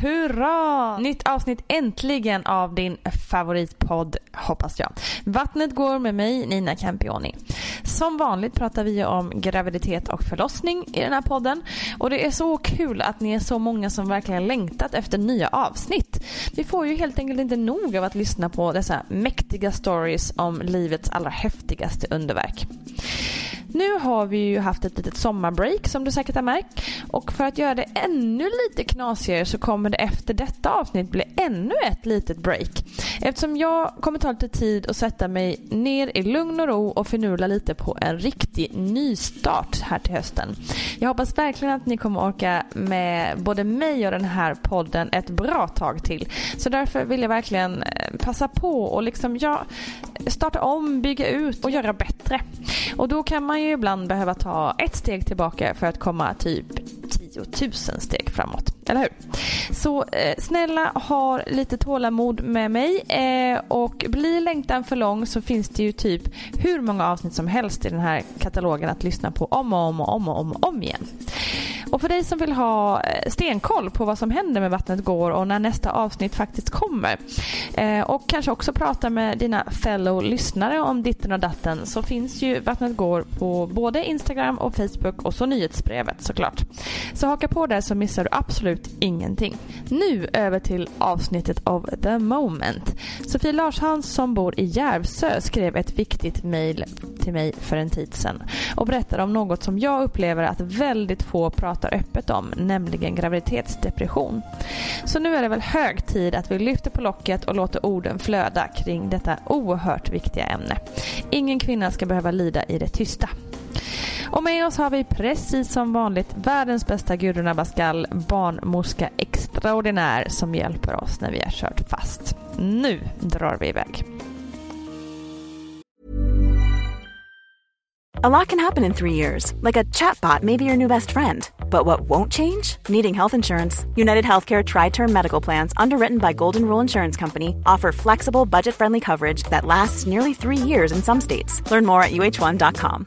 hurra! Nytt avsnitt äntligen av din favoritpodd, hoppas jag. Vattnet går med mig, Nina Campioni. Som vanligt pratar vi om graviditet och förlossning i den här podden. Och det är så kul att ni är så många som verkligen längtat efter nya avsnitt. Vi får ju helt enkelt inte nog av att lyssna på dessa mäktiga stories om livets allra häftigaste underverk. Nu har vi ju haft ett litet sommarbreak som du säkert har märkt. Och för att göra det ännu lite knasigare så kommer kommer det efter detta avsnitt bli ännu ett litet break. Eftersom jag kommer ta lite tid att sätta mig ner i lugn och ro och finurla lite på en riktig nystart här till hösten. Jag hoppas verkligen att ni kommer orka med både mig och den här podden ett bra tag till. Så därför vill jag verkligen eh, passa på och liksom ja, starta om, bygga ut och göra bättre. Och då kan man ju ibland behöva ta ett steg tillbaka för att komma typ 10 000 steg framåt. Eller hur? Så eh, snälla ha lite tålamod med mig eh, och blir längtan för lång så finns det ju typ hur många avsnitt som helst i den här katalogen att lyssna på om och om och om och om, och om igen. Och för dig som vill ha eh, stenkoll på vad som händer med Vattnet går och när nästa avsnitt faktiskt kommer eh, och kanske också prata med dina fellow lyssnare om ditten och datten så finns ju Vattnet går på både Instagram och Facebook och så nyhetsbrevet såklart. Så haka på där så missar du absolut ingenting. Nu över till avsnittet of the moment. Sofie Larshans som bor i Järvsö skrev ett viktigt mejl till mig för en tid sedan och berättade om något som jag upplever att väldigt få pratar öppet om, nämligen graviditetsdepression. Så nu är det väl hög tid att vi lyfter på locket och låter orden flöda kring detta oerhört viktiga ämne. Ingen kvinna ska behöva lida i det tysta. Och med oss har vi precis som vanligt världens bästa Gudrun Abascal, barnmorska extraordinär som hjälper oss när vi har kört fast. Nu drar vi iväg. A lot can happen in three years, like a chatbot may be your new best friend. But what won't change? Needing health insurance. United Healthcare Tri Term Medical Plans, underwritten by Golden Rule Insurance Company, offer flexible, budget friendly coverage that lasts nearly three years in some states. Learn more at uh1.com.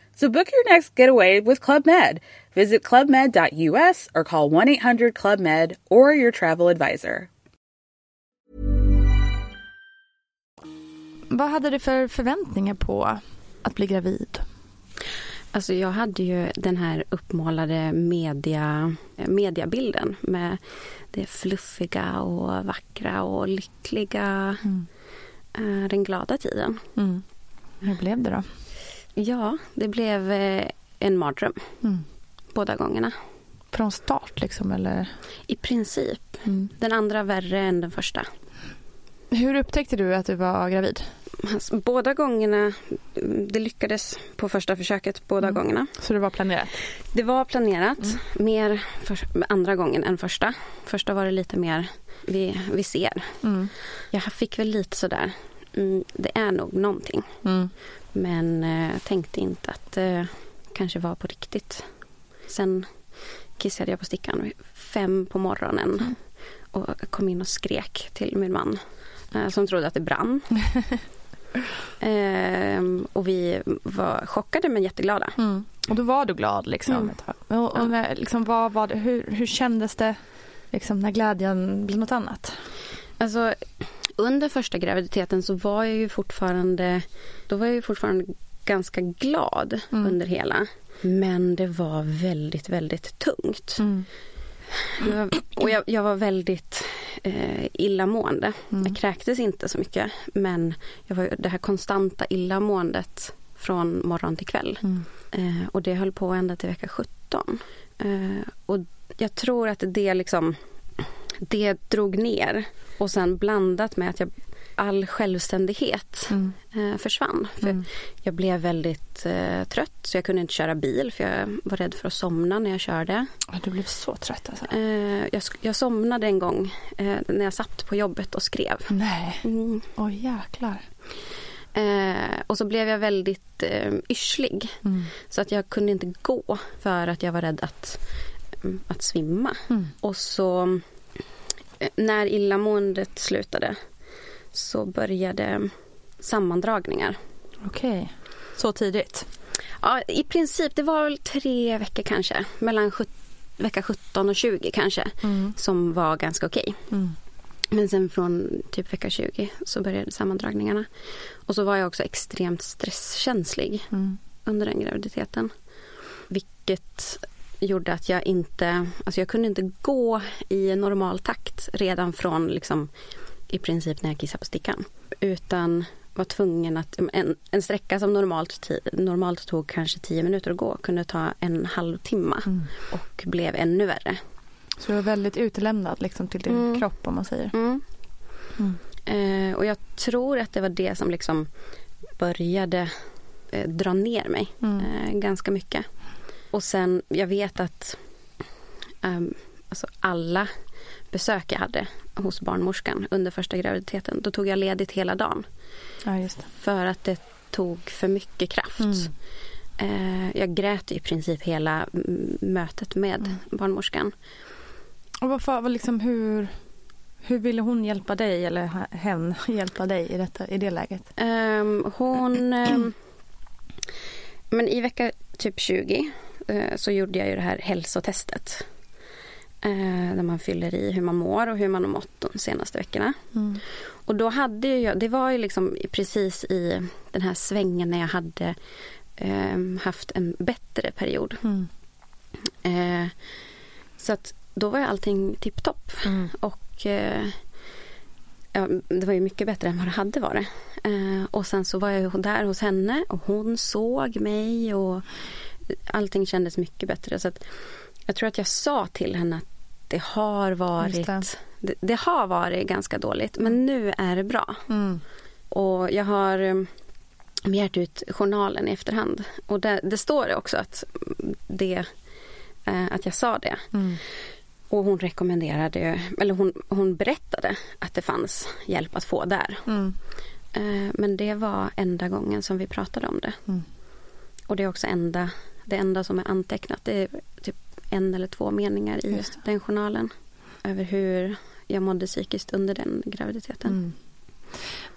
So book your next getaway with Club Med. Visit clubmed.us or call 1 800 Club Med or your travel advisor. Vad hade du för förväntningar på att bli gravid? Alltså jag hade ju den här uppmålade media, mediabilden med det fluffiga och vackra och lyckliga. Mm. eh, Den glada tiden. Mm. Hur blev det då? Ja, det blev eh, en mardröm Mm. båda gångerna. Från start liksom eller? I princip. Mm. Den andra värre än den första. Hur upptäckte du att du var gravid? Alltså, båda gångerna, det lyckades på första försöket båda Mm. gångerna. Så det var planerat? Det var planerat, mer för, andra gången än första. Första var det lite mer, vi, vi ser. Mm. Jag fick väl lite sådär, mm, det är nog någonting. Mm. Men eh, tänkte inte att det kanske var på riktigt. Sen kissade jag på stickan fem på morgonen. Och kom in och skrek till min man. Eh, som trodde att det brann. Ehm, och vi var chockade men jätteglada. Mm. Och då var du glad liksom Mm. Och, och Ja. när, liksom, vad var det, hur, hur kändes det liksom, när glädjen blev något annat? Alltså, under första graviditeten så var jag ju fortfarande, då var jag ju fortfarande ganska glad Mm. under hela. Men det var väldigt, väldigt tungt. Jag var, och jag, jag var väldigt eh, illamående. Jag kräktes inte så mycket men jag var det här konstanta illamåendet från morgon till kväll. Eh, och det höll på ända till vecka 17. Eh, och jag tror att det liksom det drog ner och sen blandat med att jag all självständighet eh, försvann. För Jag blev väldigt eh, trött så jag kunde inte köra bil för jag var rädd för att somna när jag körde. Du blev så trött alltså. Eh, jag, jag somnade en gång eh, när jag satt på jobbet och skrev. Nej, Mm. oj jäklar. Eh, och så blev jag väldigt eh, yrslig. Så att jag kunde inte gå för att jag var rädd att, mm, att svimma. Och så när illamåendet slutade så började sammandragningar. Okej. Så tidigt? Ja, I princip, det var väl tre veckor kanske. Mellan vecka 17 och 20 kanske. Som var ganska okej. Men sen från typ vecka 20 så började sammandragningarna. Och så var jag också extremt stresskänslig under den graviditeten. Vilket gjorde att jag inte, alltså jag kunde inte gå i normal takt redan från liksom i princip när jag kissade på stickan. Utan var tvungen att, en, en sträcka som normalt, normalt tog kanske 10 minuter att gå kunde ta en halvtimme och blev ännu värre. Så du var väldigt utelämnad liksom, till din Mm. kropp om man säger. Mm. Eh, och jag tror att det var det som liksom började eh, dra ner mig eh, ganska mycket. Och sen, jag vet att ehm, alltså alla besök jag hade hos barnmorskan under första graviditeten, då tog jag ledigt hela dagen. Ja. För att det tog för mycket kraft. Eh, jag grät i princip hela mm, mötet med barnmorskan. Och varför, liksom, hur, hur ville hon hjälpa dig eller hen hjälpa dig i, detta, i det läget? Ehm, hon... ehm, men i vecka typ 20 eh, så gjorde jag ju det här hälsotestet. Eh, där man fyller i hur man mår och hur man har mått de senaste veckorna. Och då hade jag, det var ju liksom precis i den här svängen när jag hade ehm, haft en bättre period. Eh, så att då var ju allting tipptopp. Och eh, ja, det var ju mycket bättre än vad det hade varit. Eh, och sen så var jag där hos henne och hon såg mig och allting kändes mycket bättre. Så att jag tror att jag sa till henne att det har varit det. det. Det, har varit ganska dåligt men nu är det bra. Och jag har eh, begärt ut journalen i efterhand. Och där, det står det också att, det, eh, att jag sa det. Och hon rekommenderade, eller hon, hon berättade att det fanns hjälp att få där. Eh, Men det var enda gången som vi pratade om det. Och det är också enda, det enda som är antecknat. Är typ en eller två meningar i den journalen. Över hur jag mådde psykiskt under den graviditeten.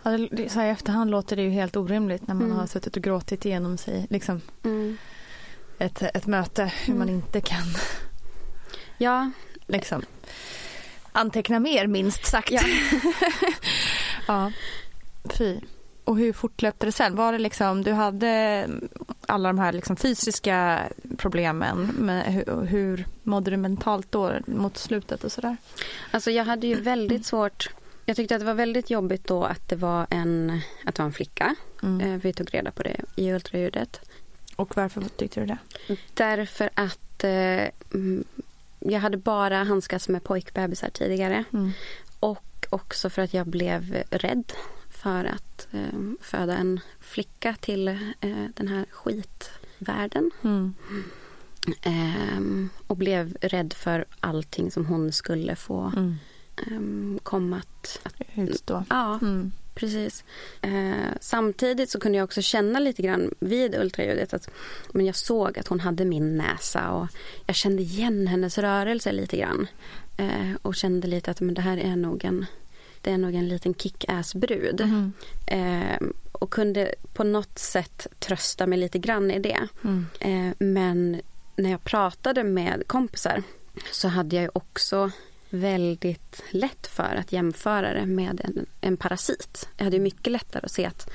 Ja, det, det, så här, I efterhand låter det ju helt orimligt när man Mm. har suttit och gråtit igenom sig liksom, Mm. ett, ett möte hur man inte kan Ja, liksom, anteckna mer minst sagt. Ja. ja. Fy. Och hur fortlöpte det sen? Var det liksom, du hade alla de här liksom fysiska problemen, men hur, hur mådde du mentalt då mot slutet och sådär? Alltså jag hade ju väldigt svårt Jag tyckte att det var väldigt jobbigt då att det var en, att det var en flicka. Eh, Vi tog reda på det i ultraljudet. Och varför tyckte du det? Därför att eh, mm, jag hade bara handskats med pojkbebisar tidigare. Och och också för att jag blev rädd för att eh, föda en flicka till eh, den här skitvärlden. Mm. Eh, och blev rädd för allting som hon skulle få Mm. eh, komma att... att Utstå. ja, Mm. precis. Eh, samtidigt så kunde jag också känna lite grann vid ultraljudet att men jag såg att hon hade min näsa och jag kände igen hennes rörelse lite grann. Eh, och kände lite att men det här är nog en, det är nog en liten kick-ass-brud. Mm. Eh, och kunde på något sätt trösta mig lite grann i det. Mm. Eh, men när jag pratade med kompisar så hade jag också väldigt lätt för att jämföra det med en, en parasit. Jag hade mycket lättare att se att,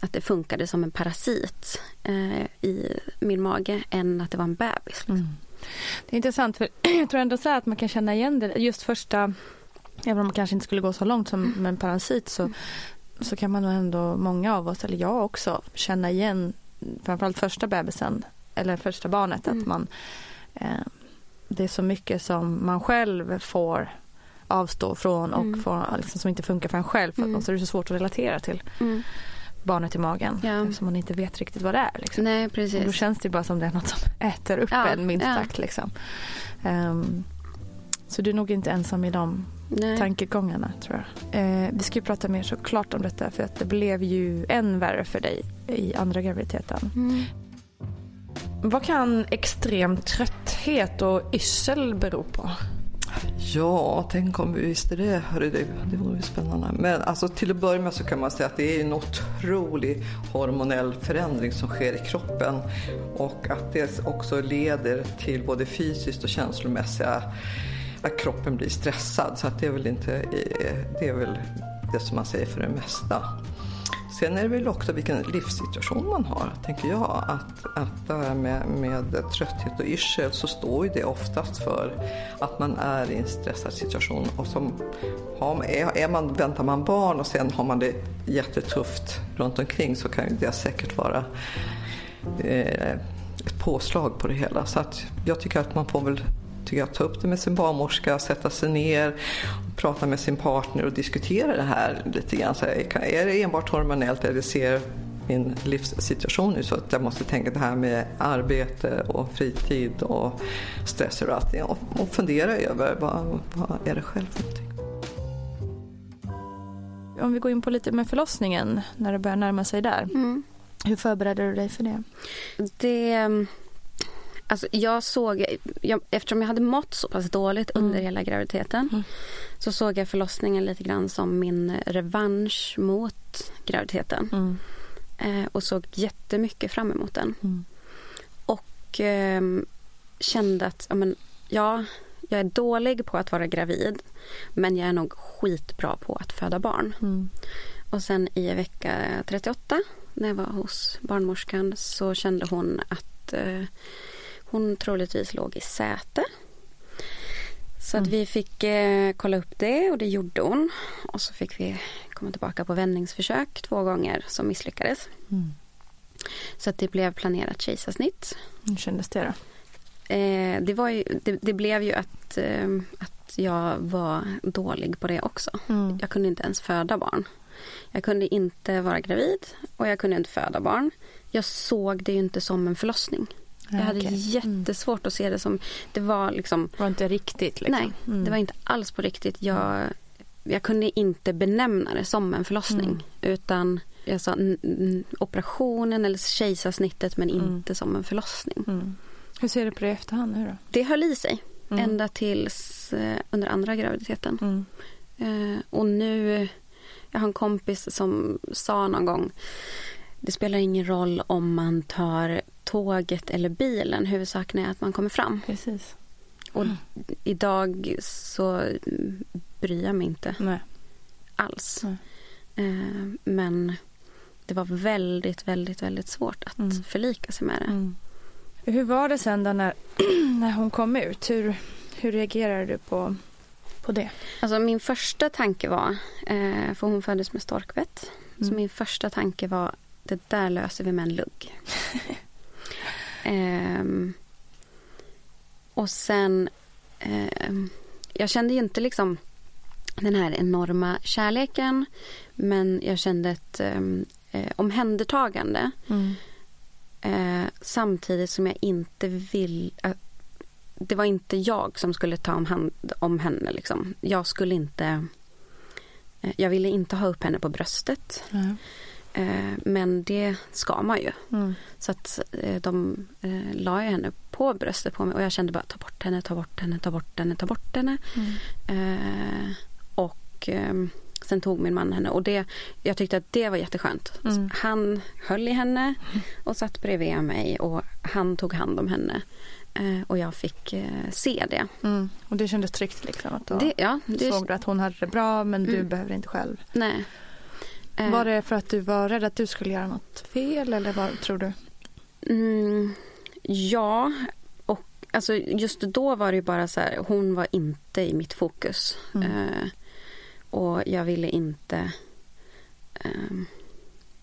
att det funkade som en parasit eh, i min mage än att det var en bebis. Mm. Det är intressant för jag tror ändå så här att man kan känna igen det just första Även om man kanske inte skulle gå så långt som med en parasit så, så kan man nog ändå, många av oss, eller jag också, känna igen framförallt första bebisen eller första barnet Mm. att man eh, det är så mycket som man själv får avstå från och Mm. får, liksom, som inte funkar för en själv för, Mm. och så är det så svårt att relatera till Mm. barnet i magen Ja. eftersom man inte vet riktigt vad det är. Liksom. Nej, Och då precis. känns det bara som det är något som äter upp Ja, en minst ja. sagt. Liksom. Ehm, så du är nog inte ensam i de Nej. tankegångarna tror jag. Eh, vi ska ju prata mer såklart om detta för att det blev ju än värre för dig i andra graviditeten. Mm. Vad kan extrem trötthet och yrsel bero på? Ja, tänk om vi visste det. Hörru du, det vore ju spännande. Men alltså, till att börja med så kan man säga att det är en otrolig hormonell förändring som sker i kroppen och att det också leder till både fysiskt och känslomässiga att kroppen blir stressad. Så att det är väl inte eh, det är väl det som man säger för det mesta. Sen är det väl också vilken livssituation man har, tänker jag. Att, att det här med, med trötthet och yrsel så står ju det oftast för att man är i en stressad situation. Och som, har, är, är man, väntar man barn och sen har man det jättetufft runt omkring så kan ju det säkert vara eh, ett påslag på det hela. Så att jag tycker att man får väl tycker jag, ta upp det med sin barnmorska, sätta sig ner, prata med sin partner och diskutera det här lite grann. Så är det enbart hormonellt eller ser min livssituation ut så att jag måste tänka det här med arbete och fritid och stress och allting och, och fundera över vad, vad är det själv för någonting. Om vi går in på lite med förlossningen när det börjar närma sig där. Mm. Hur förberedde du dig för det? Det... Alltså jag såg, jag, eftersom jag hade mått så pass dåligt under hela graviditeten Mm. så såg jag förlossningen lite grann som min revansch mot graviditeten. Mm. Eh, och såg jättemycket fram emot den. Mm. Och ehm, kände att ja, men, ja, jag är dålig på att vara gravid men jag är nog skitbra på att föda barn. Mm. Och sen i vecka 38 när jag var hos barnmorskan så kände hon att eh, hon troligtvis låg i säte. Så att vi fick eh, kolla upp det och det gjorde hon. Och så fick vi komma tillbaka på vändningsförsök två gånger som misslyckades. Mm. Så att det blev planerat kejsarsnitt. Hur kändes det då? Eh, det, var ju, det, det blev ju att, eh, att jag var dålig på det också. Mm. Jag kunde inte ens föda barn. Jag kunde inte vara gravid och jag kunde inte föda barn. Jag såg det ju inte som en förlossning. Ja, jag hade okej. jättesvårt att se det som... Det var liksom... Det var inte riktigt liksom. Nej, Mm. det var inte alls på riktigt. Jag, jag kunde inte benämna det som en förlossning. Mm. Utan jag sa operationen eller kejsarsnittet men Mm. inte som en förlossning. Mm. Hur ser du på det i efterhand nu då? Det höll i sig Mm. ända tills eh, under andra graviditeten. Mm. Eh, och nu, jag har en kompis som sa någon gång det spelar ingen roll om man tar tåget eller bilen, huvudsaken är att man kommer fram. Precis. Och idag så bryr jag mig inte Nej. alls. Nej. Eh, men det var väldigt, väldigt, väldigt svårt att Mm. förlika sig med det. Mm. Hur var det sen då när, när hon kom ut? Hur, hur reagerade du på, på det? Alltså min första tanke var, eh, för hon föddes med storkbett, så Mm. min första tanke var det där löser vi med en lugg. Ehm, och sen, ehm, jag kände ju inte liksom den här enorma kärleken. Men jag kände ett um, eh, omhändertagande. Mm. Eh, samtidigt som jag inte vill... Eh, det var inte jag som skulle ta om hand om henne. Liksom. Jag skulle inte... Eh, jag ville inte ha upp henne på bröstet. Mm. Eh, men det ska man ju. Mm. Så att eh, de eh, la henne på bröstet på mig och jag kände bara ta bort henne, ta bort henne, ta bort henne, ta bort henne. Eh, och ehm, sen tog min man henne och det, jag tyckte att det var jätteskönt. Mm. Han höll i henne och satt bredvid mig och han tog hand om henne. Och jag fick se det. Mm. Och det kändes tryggt liksom? Att det ja, det, såg du att hon hade det bra men du Mm. behöver inte själv? nej. Eh, Var det för att du var rädd att du skulle göra något fel eller vad tror du? Mm, ja, och alltså just då var det ju bara så här, hon var inte i mitt fokus. Mm. Eh, och jag ville inte ehm,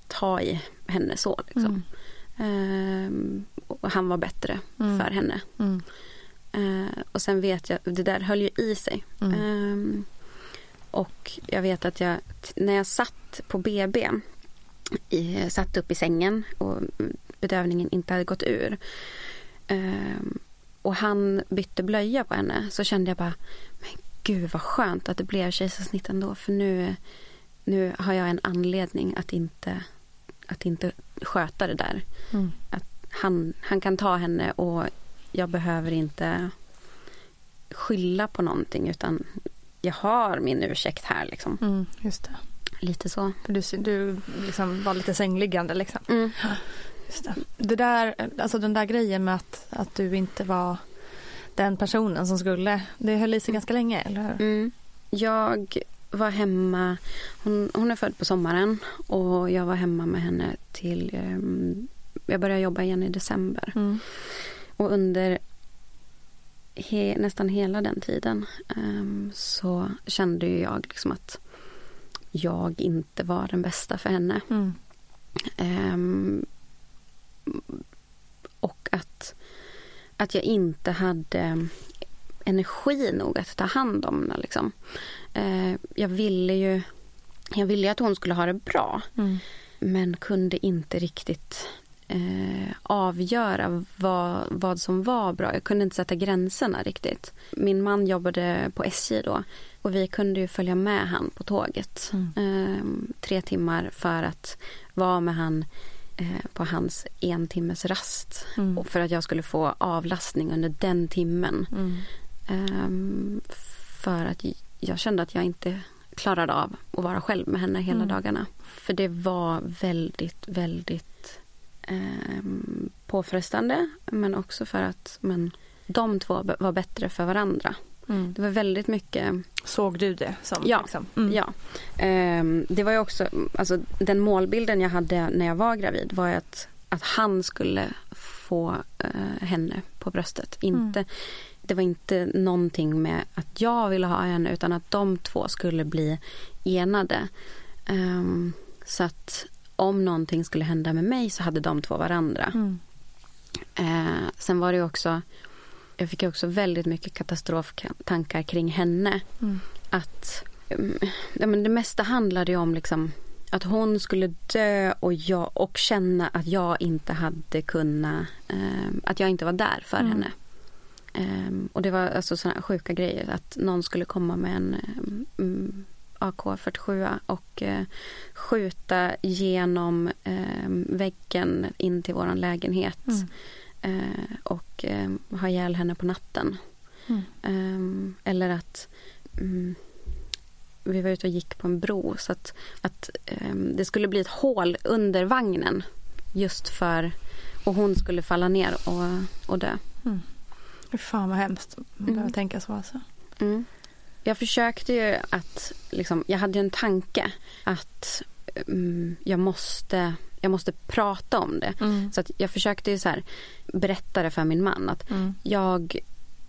ta i henne så liksom. Ehm, och han var bättre Mm. för henne. Mm. Eh, och sen vet jag, det där höll ju i sig. Mm. Och jag vet att jag, när jag satt på BB, i, satt upp i sängen och bedövningen inte hade gått ur. ehm, och han bytte blöja på henne så kände jag bara, men gud vad skönt att det blev kejsarsnitt ändå för nu, nu har jag en anledning att inte, att inte sköta det där. Mm. Att han, han kan ta henne och jag behöver inte skylla på någonting utan jag har min ursäkt här liksom. Mm, just det. Lite så. För du, du liksom var lite sängliggande liksom. Mm. Just det. det där, alltså den där grejen med att, att du inte var den personen som skulle, det höll i sig ganska länge, eller hur? Mm. Jag var hemma, hon, hon är född på sommaren och jag var hemma med henne till, ehm, jag började jobba igen i december. Mm. Och under he, nästan hela den tiden ehm, så kände ju jag liksom att jag inte var den bästa för henne. Mm. Ehm, och att, att jag inte hade energi nog att ta hand om henne. Liksom. Eh, jag ville ju jag ville att hon skulle ha det bra. Mm. Men kunde inte riktigt eh, avgöra vad, vad som var bra. Jag kunde inte sätta gränserna riktigt. Min man jobbade på SJ då och vi kunde ju följa med han på tåget. Eh, tre timmar för att vara med han eh, på hans en timmes rast. Mm. Och för att jag skulle få avlastning under den timmen. Mm. Ehm, för att jag kände att jag inte klarade av att vara själv med henne hela Mm. dagarna. För det var väldigt, väldigt um, påfrestande. Men också för att men, de två var bättre för varandra. Mm. Det var väldigt mycket Såg du det som? Ja, Liksom? Mm. Ja. Ehm, det var ju också, alltså den målbilden jag hade när jag var gravid var att, att han skulle få eh, henne på bröstet. Inte, Det var inte någonting med att jag ville ha henne utan att de två skulle bli enade. Ehm, så att om någonting skulle hända med mig så hade de två varandra. Mm. Eh, sen var det också, jag fick också väldigt mycket katastroftankar kring henne. Mm. Att, mm, ja, men det mesta handlade ju om liksom att hon skulle dö och, jag, och känna att jag inte hade kunnat, eh, att jag inte var där för Mm. henne. Eh, och det var alltså sådana sjuka grejer att någon skulle komma med en eh, mm, AK47 och eh, skjuta genom eh, väggen in till våran lägenhet Mm. eh, och ha ihjäl henne på natten. Mm. Eller att mm, vi var ute och gick på en bro så att, att det skulle bli ett hål under vagnen just för och hon skulle falla ner och, och dö. Fy Fan vad hemskt att Mm. behöva tänka så alltså. Mm. Jag försökte ju att, liksom, jag hade ju en tanke att mm, jag, måste, jag måste prata om det. Mm. Så att jag försökte ju så här, berätta det för min man att Mm. jag,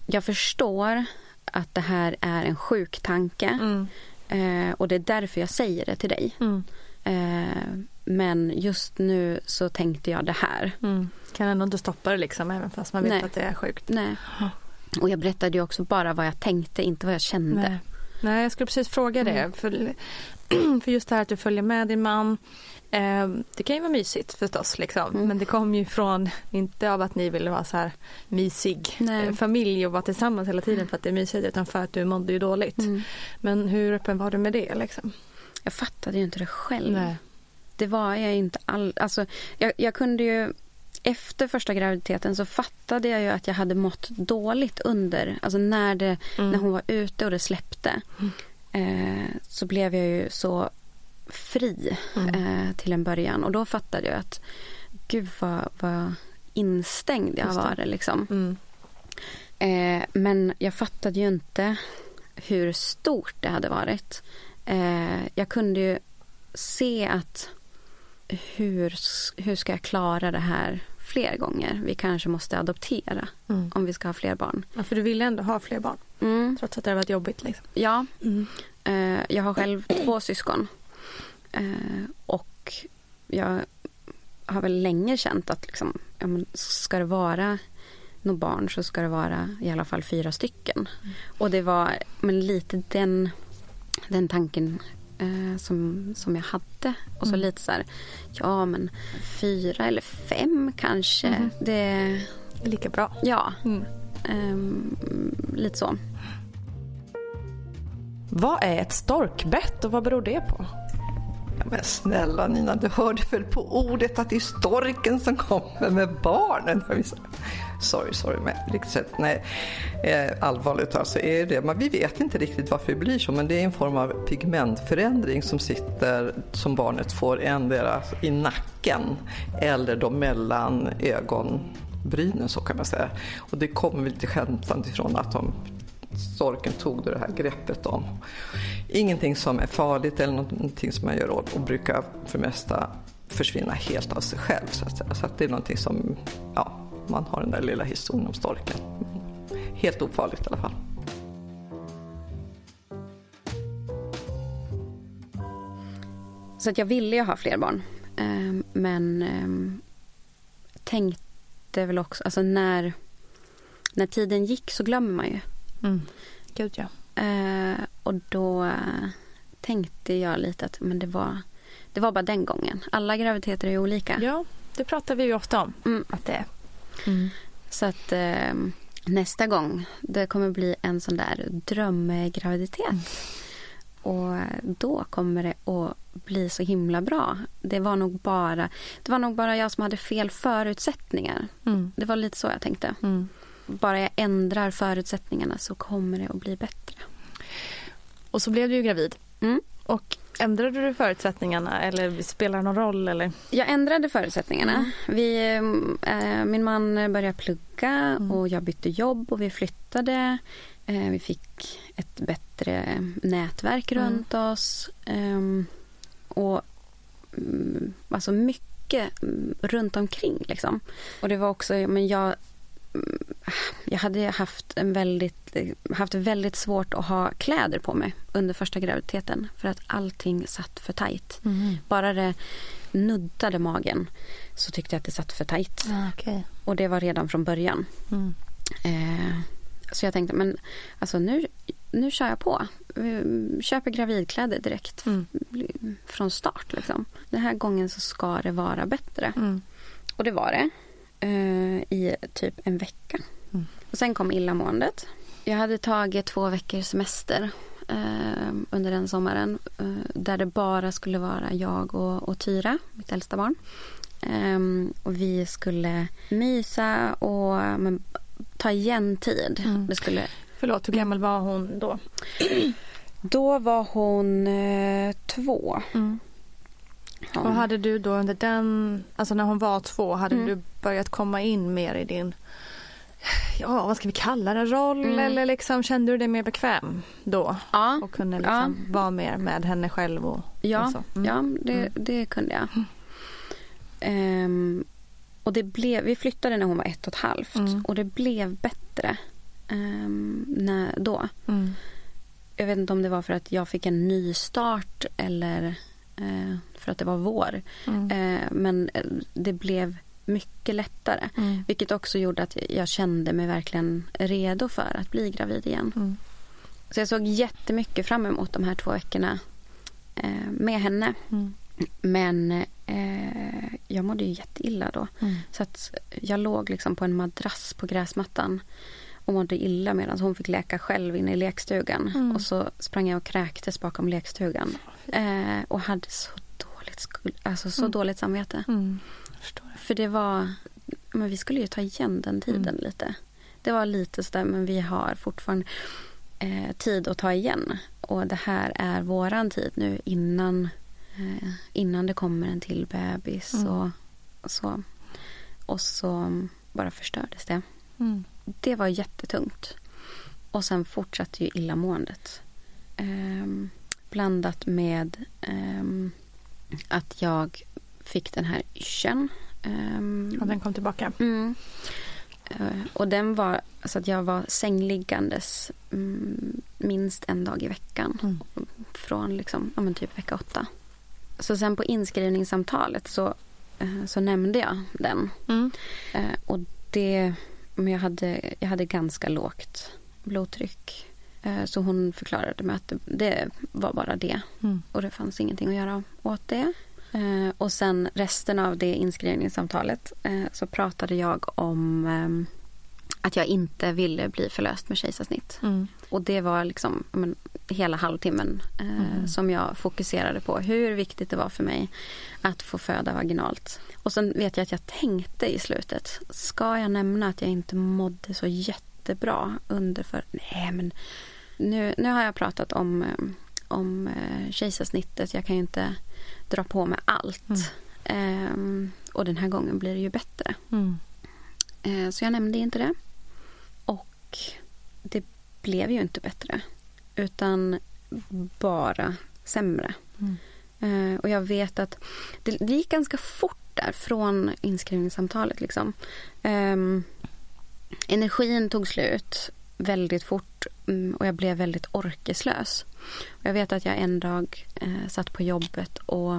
jag förstår att det här är en sjuk tanke Mm. eh, och det är därför jag säger det till dig. Mm. Eh, men just nu så tänkte jag det här. Mm. Kan ändå inte stoppa det liksom även fast man vet Nej. att det är sjukt. Nej. Och jag berättade ju också bara vad jag tänkte, inte vad jag kände. Nej. Nej, jag skulle precis fråga det. Mm. För, för just det här att du följer med din man. Eh, det kan ju vara mysigt förstås, liksom. Mm. men det kom ju från, inte av att ni ville vara så här mysig Nej. eh, familj och vara tillsammans hela tiden för att det är mysigt utan för att du mådde ju dåligt. Mm. Men hur öppen var du med det? Liksom? Jag fattade ju inte det själv. Nej. Det var jag inte all... Alltså, jag, jag kunde ju... Efter första graviditeten så fattade jag ju att jag hade mått dåligt under, alltså när, det, Mm. när hon var ute och det släppte. Eh, så blev jag ju så fri Mm. eh, till en början och då fattade jag att gud vad, vad instängd jag var liksom. Mm. Eh, men jag fattade ju inte hur stort det hade varit. Eh, jag kunde ju se att hur, hur ska jag klara det här fler gånger? Vi kanske måste adoptera Mm. om vi ska ha fler barn. Ja, för du ville ändå ha fler barn Mm. trots att det har varit jobbigt. Liksom. Ja, Mm. eh, jag har själv två syskon. Eh, och jag har väl länge känt att liksom, ja, men ska det vara några barn så ska det vara i alla fall fyra stycken. Och det var men lite den, den tanken eh, som, som jag hade. Och så lite så här, ja men fyra eller fem kanske. Det, Lika bra. ja, Mm. ehm, lite så. Vad är ett storkbett och vad beror det på? Ja, men snälla Nina, du hörde väl på ordet att det är storken som kommer med barnen? Sorry, sorry, men riktigt sett, nej. Eh, allvarligt alltså är det. Men vi vet inte riktigt varför det blir så, men det är en form av pigmentförändring som sitter, som barnet får endera alltså i nacken eller då mellan ögonbrynen så kan man säga. Och det kommer lite skämtsamt ifrån att de storken tog det här greppet om. Ingenting som är farligt eller någonting som man gör åt och brukar för det mesta försvinna helt av sig själv. Så att, så att det är någonting som, ja, man har den där lilla historien om storken. Helt ofarligt i alla fall. Så att jag ville ju ha fler barn. Ehm, men ehm, tänkte väl också, alltså när, när tiden gick så glömmer man ju. Mm. Gud ja. Eh, och då eh, tänkte jag lite att men det var, det var bara den gången. Alla graviditeter är olika. Ja, det pratar vi ju ofta om. Mm. Att det är. Så att eh, nästa gång det kommer bli en sån där drömgraviditet. Och då kommer det att bli så himla bra. Det var nog bara, det var nog bara jag som hade fel förutsättningar. Mm. Det var lite så jag tänkte. Mm. Bara jag ändrar förutsättningarna så kommer det att bli bättre. Och så blev du ju gravid. Mm. Och ändrade du förutsättningarna eller spelar det någon roll? Eller? Jag ändrade förutsättningarna. Vi, eh, min man började plugga och jag bytte jobb och vi flyttade. Eh, vi fick ett bättre nätverk runt oss. Ehm, och mm, alltså mycket mm, runt omkring liksom. Och det var också, men jag mm, jag hade haft, en väldigt, haft väldigt svårt att ha kläder på mig under första graviditeten för att allting satt för tajt. Bara det nuddade magen så tyckte jag att det satt för tajt. Ah, okay. Och det var redan från början. Mm. Eh, så jag tänkte, men alltså nu, nu kör jag på. Köper gravidkläder direkt Mm. från start. Liksom. Den här gången så ska det vara bättre. Mm. Och det var det. Eh, I typ en vecka. Mm. Och sen kom illamåendet. Jag hade tagit två veckors semester eh, under den sommaren. Eh, där det bara skulle vara jag och, och Tyra, mitt äldsta barn. Ehm, och vi skulle mysa och men, ta igen tid. Mm. Det skulle, Förlåt, hur gammal var hon då? då var hon eh, två. Mm. Ja. Och hade du då under den, alltså när hon var två, hade Mm. du börjat komma in mer i din, ja vad ska vi kalla det, roll Mm. eller liksom kände du dig mer bekväm då? ja. Och kunde liksom vara mer med henne själv och, Ja, och så? Mm. ja det, det kunde jag. Ehm, och det blev, vi flyttade när hon var ett och ett halvt Mm. och det blev bättre ehm, när, då. Mm. Jag vet inte om det var för att jag fick en ny start eller eh, för att det var vår. Mm. Eh, men eh, det blev mycket lättare. Mm. Vilket också gjorde att jag kände mig verkligen redo för att bli gravid igen. Mm. Så jag såg jättemycket fram emot de här två veckorna eh, med henne. Mm. Men eh, jag mådde ju jätteilla då. Mm. Så att jag låg liksom på en madrass på gräsmattan och mådde illa medan hon fick leka själv inne i lekstugan. Mm. Och så sprang jag och kräktes bakom lekstugan. Eh, och hade så dåligt, alltså så Mm. dåligt samvete. Mm. För det var, men vi skulle ju ta igen den tiden Mm. lite. Det var lite sådär, men vi har fortfarande eh, tid att ta igen. Och det här är våran tid nu innan, eh, innan det kommer en till bebis Mm. och, och så. Och så bara förstördes det. Mm. Det var jättetungt. Och sen fortsatte ju illamåendet. Ehm, blandat med ehm, att jag fick den här yrseln. Ehm, Och den kom tillbaka. Mm. Eh, Och den var så att jag var sängliggandes mm, minst en dag i veckan. Mm. Från liksom, ja, men typ vecka åtta. Så sen på inskrivningssamtalet så, eh, så nämnde jag den. Mm. Eh, Och det, men jag hade, jag hade ganska lågt blodtryck. Eh, Så hon förklarade mig att det, var bara det. Mm. Och det fanns ingenting att göra åt det. Eh, och sen resten av det inskrivningssamtalet eh, så pratade jag om att jag inte ville bli förlöst med kejsarsnitt. Mm. Och det var liksom men, hela halvtimmen eh, som jag fokuserade på hur viktigt det var för mig att få föda vaginalt. Och sen vet jag att jag tänkte i slutet, ska jag nämna att jag inte mådde så jättebra under för... Nej men nu, nu har jag pratat om, eh, om eh, kejsarsnittet, jag kan ju inte dra på med allt. Ehm, och den här gången blir det ju bättre. Mm. Eh, Så jag nämnde inte det. Och det blev ju inte bättre. Utan bara sämre. Mm. Eh, Och jag vet att det, det gick ganska fort där från inskrivningssamtalet. Liksom. Ehm, energin tog slut väldigt fort mm, och jag blev väldigt orkeslös. Och jag vet att jag en dag eh, satt på jobbet och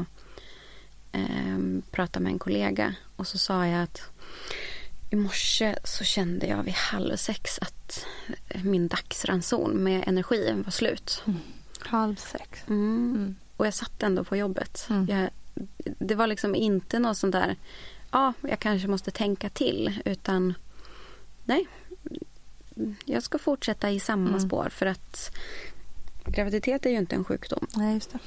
eh, pratade med en kollega och så sa jag att i morse så kände jag vid halv sex att min dagsranson med energi var slut. Halv sex. Mm. Mm. Och jag satt ändå på jobbet. Mm. Jag, det var liksom inte något sånt där, ja, jag kanske måste tänka till, utan nej, jag ska fortsätta i samma Mm. spår för att graviditet är ju inte en sjukdom. Nej, just det.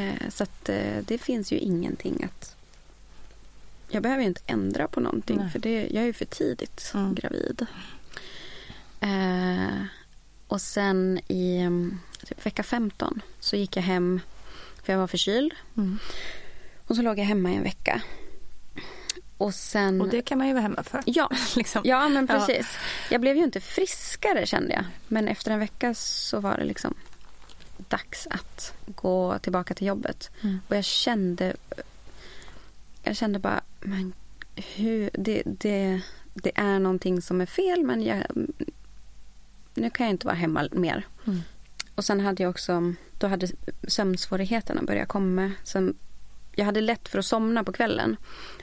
Eh, så att eh, det finns ju ingenting att... Jag behöver ju inte ändra på någonting Nej. för det, jag är ju för tidigt Mm. gravid. Eh, och sen i mm, typ vecka 15 så gick jag hem för jag var förkyld. Mm. Och så låg jag hemma i en vecka. Och sen... Och det kan man ju vara hemma för. Ja, liksom. ja men Ja. precis. Jag blev ju inte friskare kände jag. Men efter en vecka så var det liksom dags att gå tillbaka till jobbet. Mm. Och jag kände jag kände bara, men hur, det, det, det är någonting som är fel men jag, nu kan jag inte vara hemma mer. Mm. Och sen hade jag också, då hade sömnsvårigheterna börjat komma. Sen, jag hade lätt för att somna på kvällen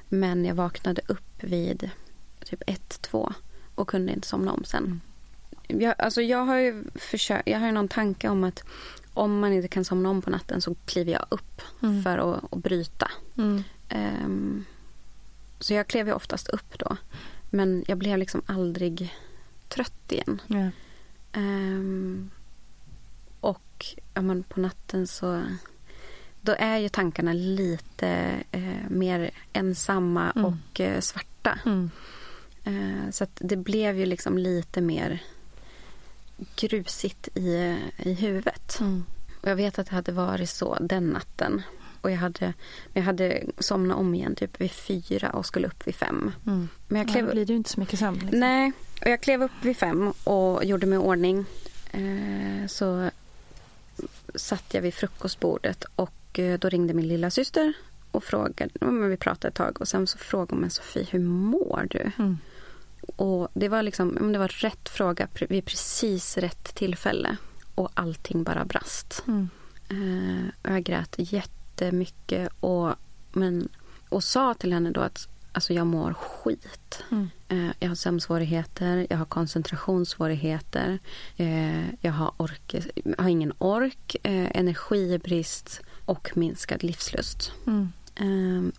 men jag vaknade upp vid typ ett, två och kunde inte somna om sen. Jag, alltså jag har ju försökt, jag har ju någon tanke om att om man inte kan somna om på natten så kliver jag upp Mm. för att, att bryta. Mm. Ehm, så jag klev ju oftast upp då. Men jag blev liksom aldrig trött igen. Ja. Ehm, och ja, men på natten så då är ju tankarna lite eh, mer ensamma Mm. och eh, svarta. Mm. Eh, så det blev ju liksom lite mer grusigt i, i huvudet. Mm. Och jag vet att det hade varit så den natten. Och jag hade, jag hade somnat om igen typ vid fyra och skulle upp vid fem. Mm. Men jag Ja, klev, då blir det ju inte så mycket sömn. Liksom. Nej, och jag klev upp vid fem och gjorde mig i ordning. Eh, så satt jag vid frukostbordet och eh, då ringde min lilla syster och frågade, men vi pratade ett tag och sen så frågade hon mig Sofie, hur mår du? Mm. Och det var liksom, det var rätt fråga vid precis rätt tillfälle och allting bara brast. Mm. Eh, jag grät jättemycket och, men, och sa till henne då att alltså jag mår skit. Eh, jag har sömnsvårigheter, jag har koncentrationssvårigheter, eh, jag har, ork, har ingen ork, energibrist och minskad livslust. Eh,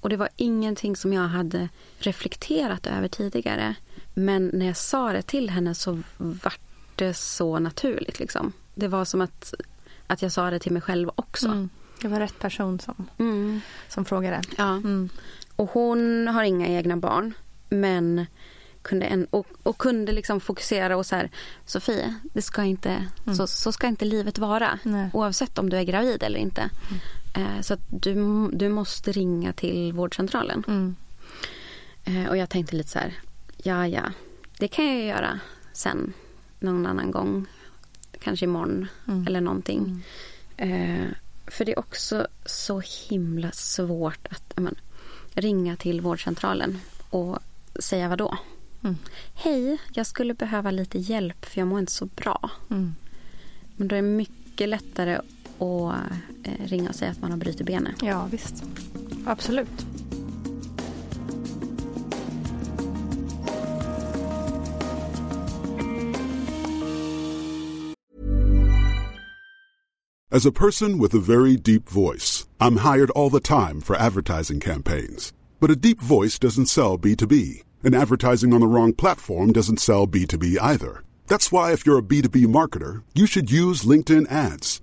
och det var ingenting som jag hade reflekterat över tidigare. Men när jag sa det till henne så vart det så naturligt. Liksom. Det var som att, att jag sa det till mig själv också. Mm. Det var rätt person som, Mm. som frågade. Ja. Mm. Och hon har inga egna barn. Men kunde en, och, och kunde liksom fokusera och så här Sofie, det ska inte, så, så ska inte livet vara. Nej. Oavsett om du är gravid eller inte. Eh, så att du, du måste ringa till vårdcentralen. Mm. Eh, och jag tänkte lite så här, ja ja, det kan jag göra sen någon annan gång. Kanske imorgon eller någonting. Eh, för det är också så himla svårt att men, ringa till vårdcentralen och säga vad då? Hej, jag skulle behöva lite hjälp för jag mår inte så bra. Men då är det mycket lättare att eh, ringa och säga att man har brutit benet. Ja, visst. Absolut. As a person with a very deep voice, I'm hired all the time for advertising campaigns. But a deep voice doesn't sell B2B, and advertising on the wrong platform doesn't sell B2B either. That's why if you're a B2B marketer, you should use LinkedIn ads.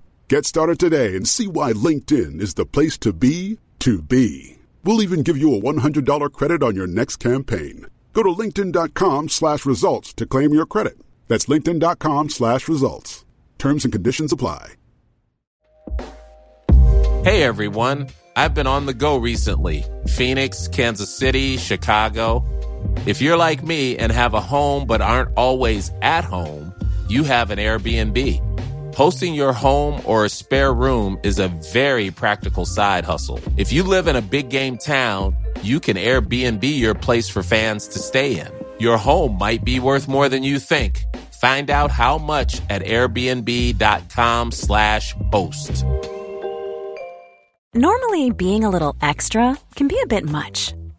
Get started today and see why LinkedIn is the place to be to be. We'll even give you a $100 credit on your next campaign. Go to linkedin.com slash results to claim your credit. That's linkedin.com slash results. Terms and conditions apply. Hey everyone, I've been on the go recently Phoenix, Kansas City, Chicago. If you're like me and have a home but aren't always at home, you have an Airbnb. Hosting your home or a spare room is a very practical side hustle. If you live in a big game town, you can Airbnb your place for fans to stay in. Your home might be worth more than you think. Find out how much at airbnb.com/slash host. Normally, being a little extra can be a bit much,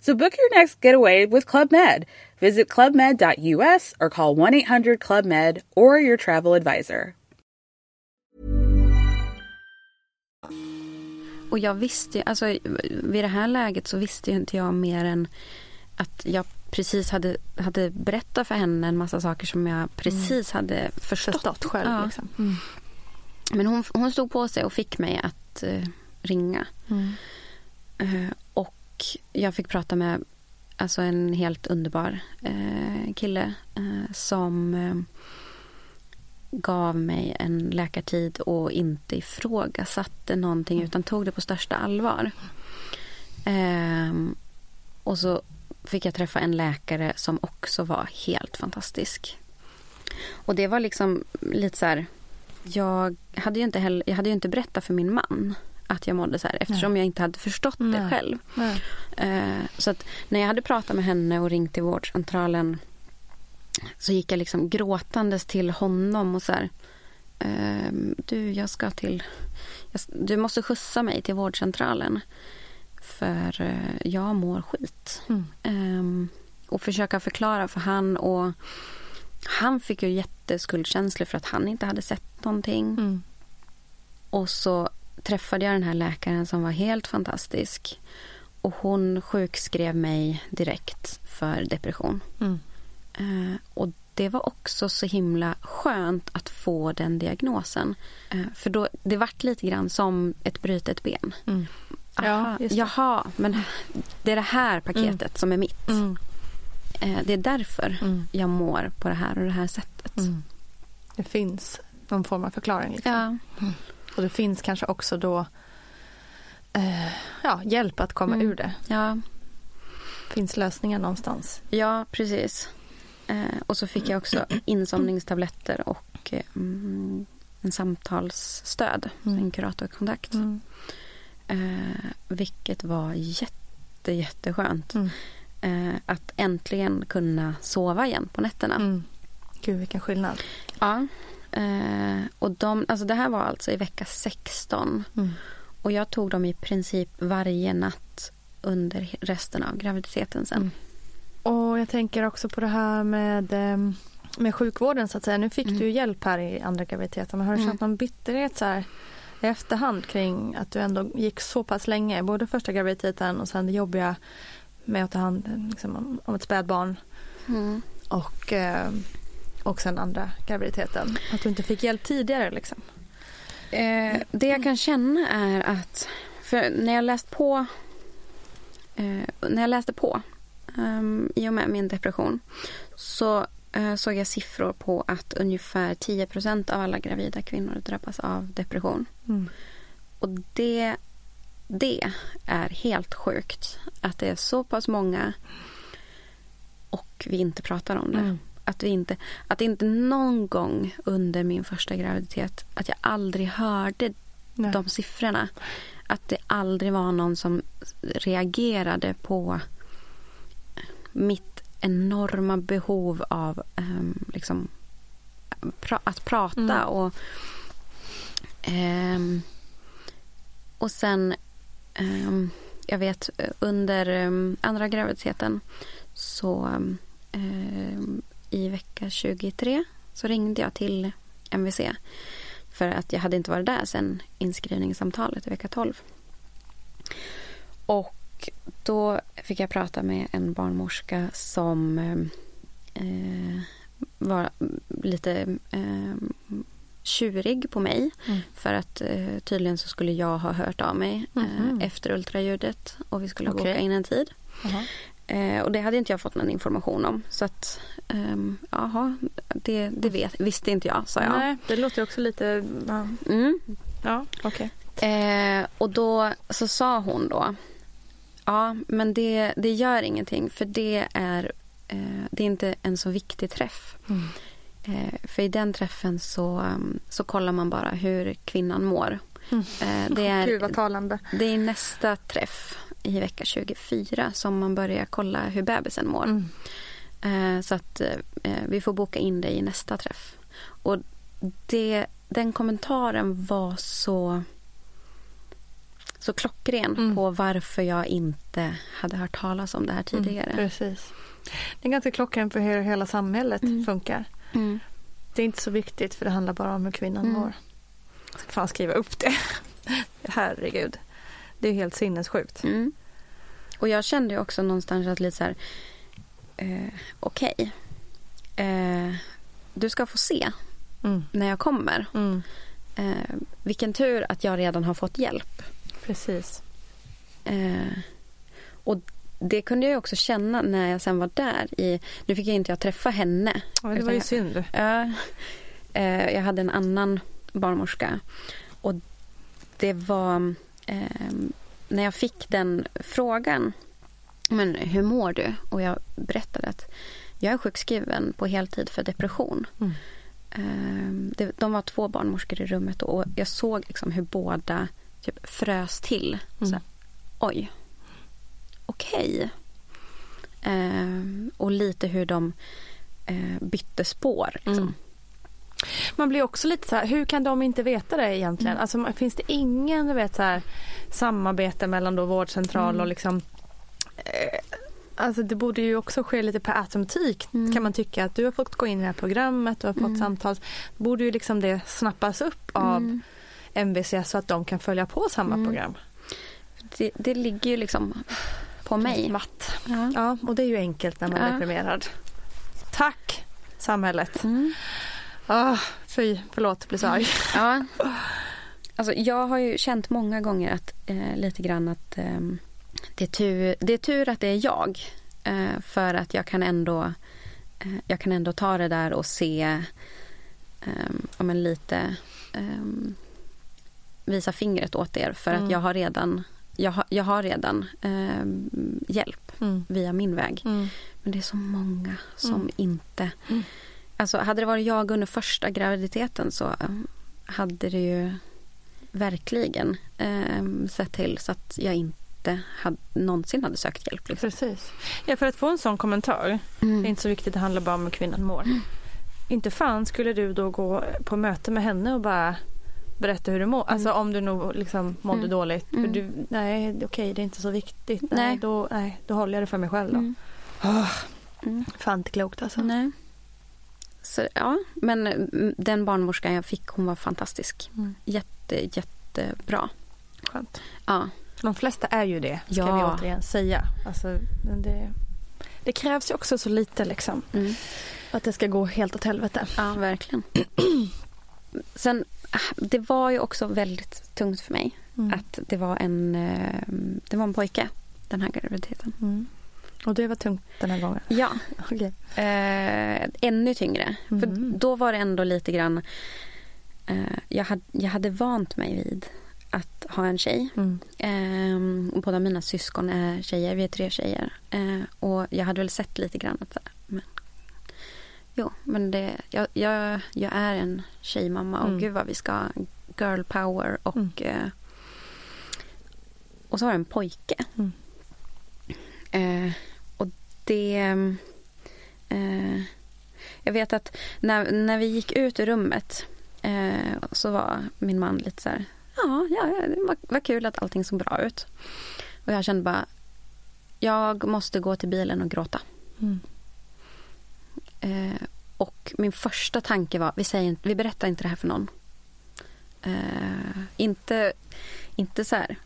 So book your next getaway with Club Med. Visit clubmed.us or call 1 800 Club Med or your travel advisor. Och jag visste ju, alltså vid det här läget så visste ju inte jag mer än att jag precis hade, hade berättat för henne en massa saker som jag precis hade förstått. Förstått själv Ja. liksom. Mm. Men hon, hon stod på sig och fick mig att eh, ringa. Mm. Eh, och jag fick prata med alltså en helt underbar eh, kille eh, som eh, gav mig en läkartid och inte ifrågasatte någonting utan tog det på största allvar. Ehm, och så fick jag träffa en läkare som också var helt fantastisk. Och det var liksom lite så här... Jag hade ju inte, heller, jag hade ju inte berättat för min man att jag mådde så här eftersom Nej. jag inte hade förstått det Nej. själv. Nej. Eh, så att när jag hade pratat med henne och ringt till vårdcentralen så gick jag liksom gråtandes till honom och så här. ehm, du, jag ska till... Jag, du måste skjutsa mig till vårdcentralen. För eh, jag mår skit. Mm. Ehm, och försöka förklara för han och han fick ju jätteskuldkänslor för att han inte hade sett någonting. Mm. Och så träffade jag den här läkaren som var helt fantastisk. Och hon sjukskrev mig direkt för depression. Mm. Eh, och det var också så himla skönt att få den diagnosen. Eh, för då, det vart lite grann som ett brutet ben. Mm. Ja, Aha, jaha, men det är det här paketet som är mitt. Mm. Eh, det är därför Mm. jag mår på det här och det här sättet. Mm. Det finns någon form av förklaring. Liksom. Ja. Och det finns kanske också då eh, ja, hjälp att komma Mm. ur det. Ja, finns lösningar någonstans. ja precis. Eh, och så fick jag också insomningstabletter och eh, mm, en samtalsstöd, Mm. en kuratorkontakt. Eh, vilket var jätte, jätteskönt. Mm. Eh, att äntligen kunna sova igen på nätterna. Mm. Gud vilken skillnad. Ja. Eh, och de, alltså det här var alltså i vecka 16. Mm. Och jag tog dem i princip varje natt under resten av graviditeten sen. Mm. Och jag tänker också på det här med, ehm, med sjukvården så att säga. Nu fick Mm. du hjälp här i andra graviditeten. Men har du Mm. känt någon bitterhet så här i efterhand kring att du ändå gick så pass länge? Både första graviditeten och sen det jobbiga med att ta hand liksom, om- om ett spädbarn. Mm. Och, eh, och sen andra graviditeten. Att du inte fick hjälp tidigare liksom. Eh, det jag kan känna är att när jag läst på eh, när jag läste på um, i och med min depression så eh, såg jag siffror på att ungefär 10% av alla gravida kvinnor drabbas av depression. Mm. Och det, det är helt sjukt att det är så pass många och vi inte pratar om det. Mm. Att, vi inte, att inte någon gång under min första graviditet att jag aldrig hörde Nej. de siffrorna. Att det aldrig var någon som reagerade på mitt enorma behov av ehm, liksom, pra- att prata Mm. och ehm, och sen ehm, jag vet under andra graviditeten så i vecka 23 så ringde jag till MVC för att jag hade inte varit där sen inskrivningssamtalet i vecka 12. Och då fick jag prata med en barnmorska som eh, var lite eh, tjurig på mig. Mm. För att eh, tydligen så skulle jag ha hört av mig Mhm. eh, efter ultraljudet och vi skulle Okej. boka in en tid. Jaha. Eh, och det hade inte jag fått någon information om. Så att, ehm, jaha, det, det vet, visste inte jag, sa jag. Nej, det låter också lite... Ja, Mm. ja okej. Eh, och då så sa hon då, ja men det, det gör ingenting för det är, eh, det är inte en så viktig träff. Mm. Eh, för i den träffen så, um, så kollar man bara hur kvinnan mår. Mm. Eh, det, är, Gud vad talande. det är nästa träff i vecka 24 som man börjar kolla hur bebisen mår. Mm. Eh, så att eh, vi får boka in det i nästa träff. Och det, den kommentaren var så, så klockren Mm. på varför jag inte hade hört talas om det här tidigare. Mm, precis. Det är ganska klockan för hur hela samhället Mm. funkar. Mm. Det är inte så viktigt för det handlar bara om hur kvinnan Mm. mår. Jag ska fan skriva upp det. Herregud. Det är helt sinnessjukt. Mm. Och jag kände ju också någonstans att lite så här, eh, okej, eh, du ska få se Mm. när jag kommer. Mm. Eh, vilken tur att jag redan har fått hjälp. Precis. Eh, och det kunde jag också känna när jag sen var där. I, nu fick jag inte jag träffa henne. Ja, det var ju synd. Ja, eh, jag hade en annan barnmorska. Och det var... Eh, när jag fick den frågan, men hur mår du? Och jag berättade att jag är sjukskriven på heltid för depression. Mm. Eh, de var två barnmorskor i rummet och jag såg liksom hur båda typ frös till. Mm. Så, Oj, okej. Okay. Eh, och lite hur de eh, bytte spår. Liksom. Mm. Man blir också lite så här, hur kan de inte veta det egentligen? Mm. Alltså, finns det ingen du vet, så här, samarbete mellan då vårdcentral mm. och liksom eh, Alltså det borde ju också ske lite per automatik mm. kan man tycka att du har fått gå in i det här programmet, du har fått mm. samtal. Borde ju liksom det snappas upp av mm. MVC så att de kan följa på samma mm. program. Det, det, ligger ju liksom på mig. Matt. Ja. ja. och det är ju enkelt när man ja. är deprimerad. Tack samhället. Mm. Oh, fy, förlåt, blir så arg. Ja. Alltså, jag har ju känt många gånger att eh, lite grann att eh, det, är tur, det är tur att det är jag. Eh, för att jag kan ändå eh, jag kan ändå ta det där och se eh, ja, men lite ehm, visa fingret åt er för mm. att jag har redan jag har, jag har redan eh, hjälp mm. via min väg. Mm. Men det är så många som mm. inte... Alltså hade det varit jag under första graviditeten så hade det ju verkligen eh, sett till så att jag inte hade, någonsin hade sökt hjälp. Liksom. Precis. Ja, för att få en sån kommentar, mm. det är inte så viktigt, det handlar bara om hur kvinnan mår. Mm. Inte fan skulle du då gå på möte med henne och bara berätta hur du mår. Alltså mm. om du nog liksom mådde mm. dåligt. Mm. Du, nej okej okay, det är inte så viktigt. Nej. nej. då, nej, då håller jag det för mig själv då. Mm. Oh, fan inte klokt alltså. Nej. Så, ja, men mm, den barnmorskan jag fick hon var fantastisk. Mm. Jätte, jättebra. Skönt. Ja. De flesta är ju det, ska ja. vi återigen säga. Alltså, det, det krävs ju också så lite liksom. Mm. Att det ska gå helt åt helvete. Ja, verkligen. Sen, det var ju också väldigt tungt för mig mm. att det var en, eh, det var en pojke, den här graviditeten. Mm. Och det var tungt den här gången? Ja. okay. eh, ännu tyngre. Mm. För då var det ändå lite grann... Eh, jag, hade, jag hade vant mig vid att ha en tjej. Mm. Eh, båda mina syskon är tjejer, vi är tre tjejer. Eh, och jag hade väl sett lite grann att men, jo, men det, jag, jag, jag är en tjejmamma och mm. gud vad vi ska ha girl power och mm. eh, och så var det en pojke. Mm. Eh, det... Eh, jag vet att när, när vi gick ut ur rummet eh, så var min man lite så här... Ja, ja det var, var kul att allting såg bra ut. Och jag kände bara... Jag måste gå till bilen och gråta. Mm. Eh, och min första tanke var, vi, säger, vi berättar inte det här för någon. Eh, inte, inte så här,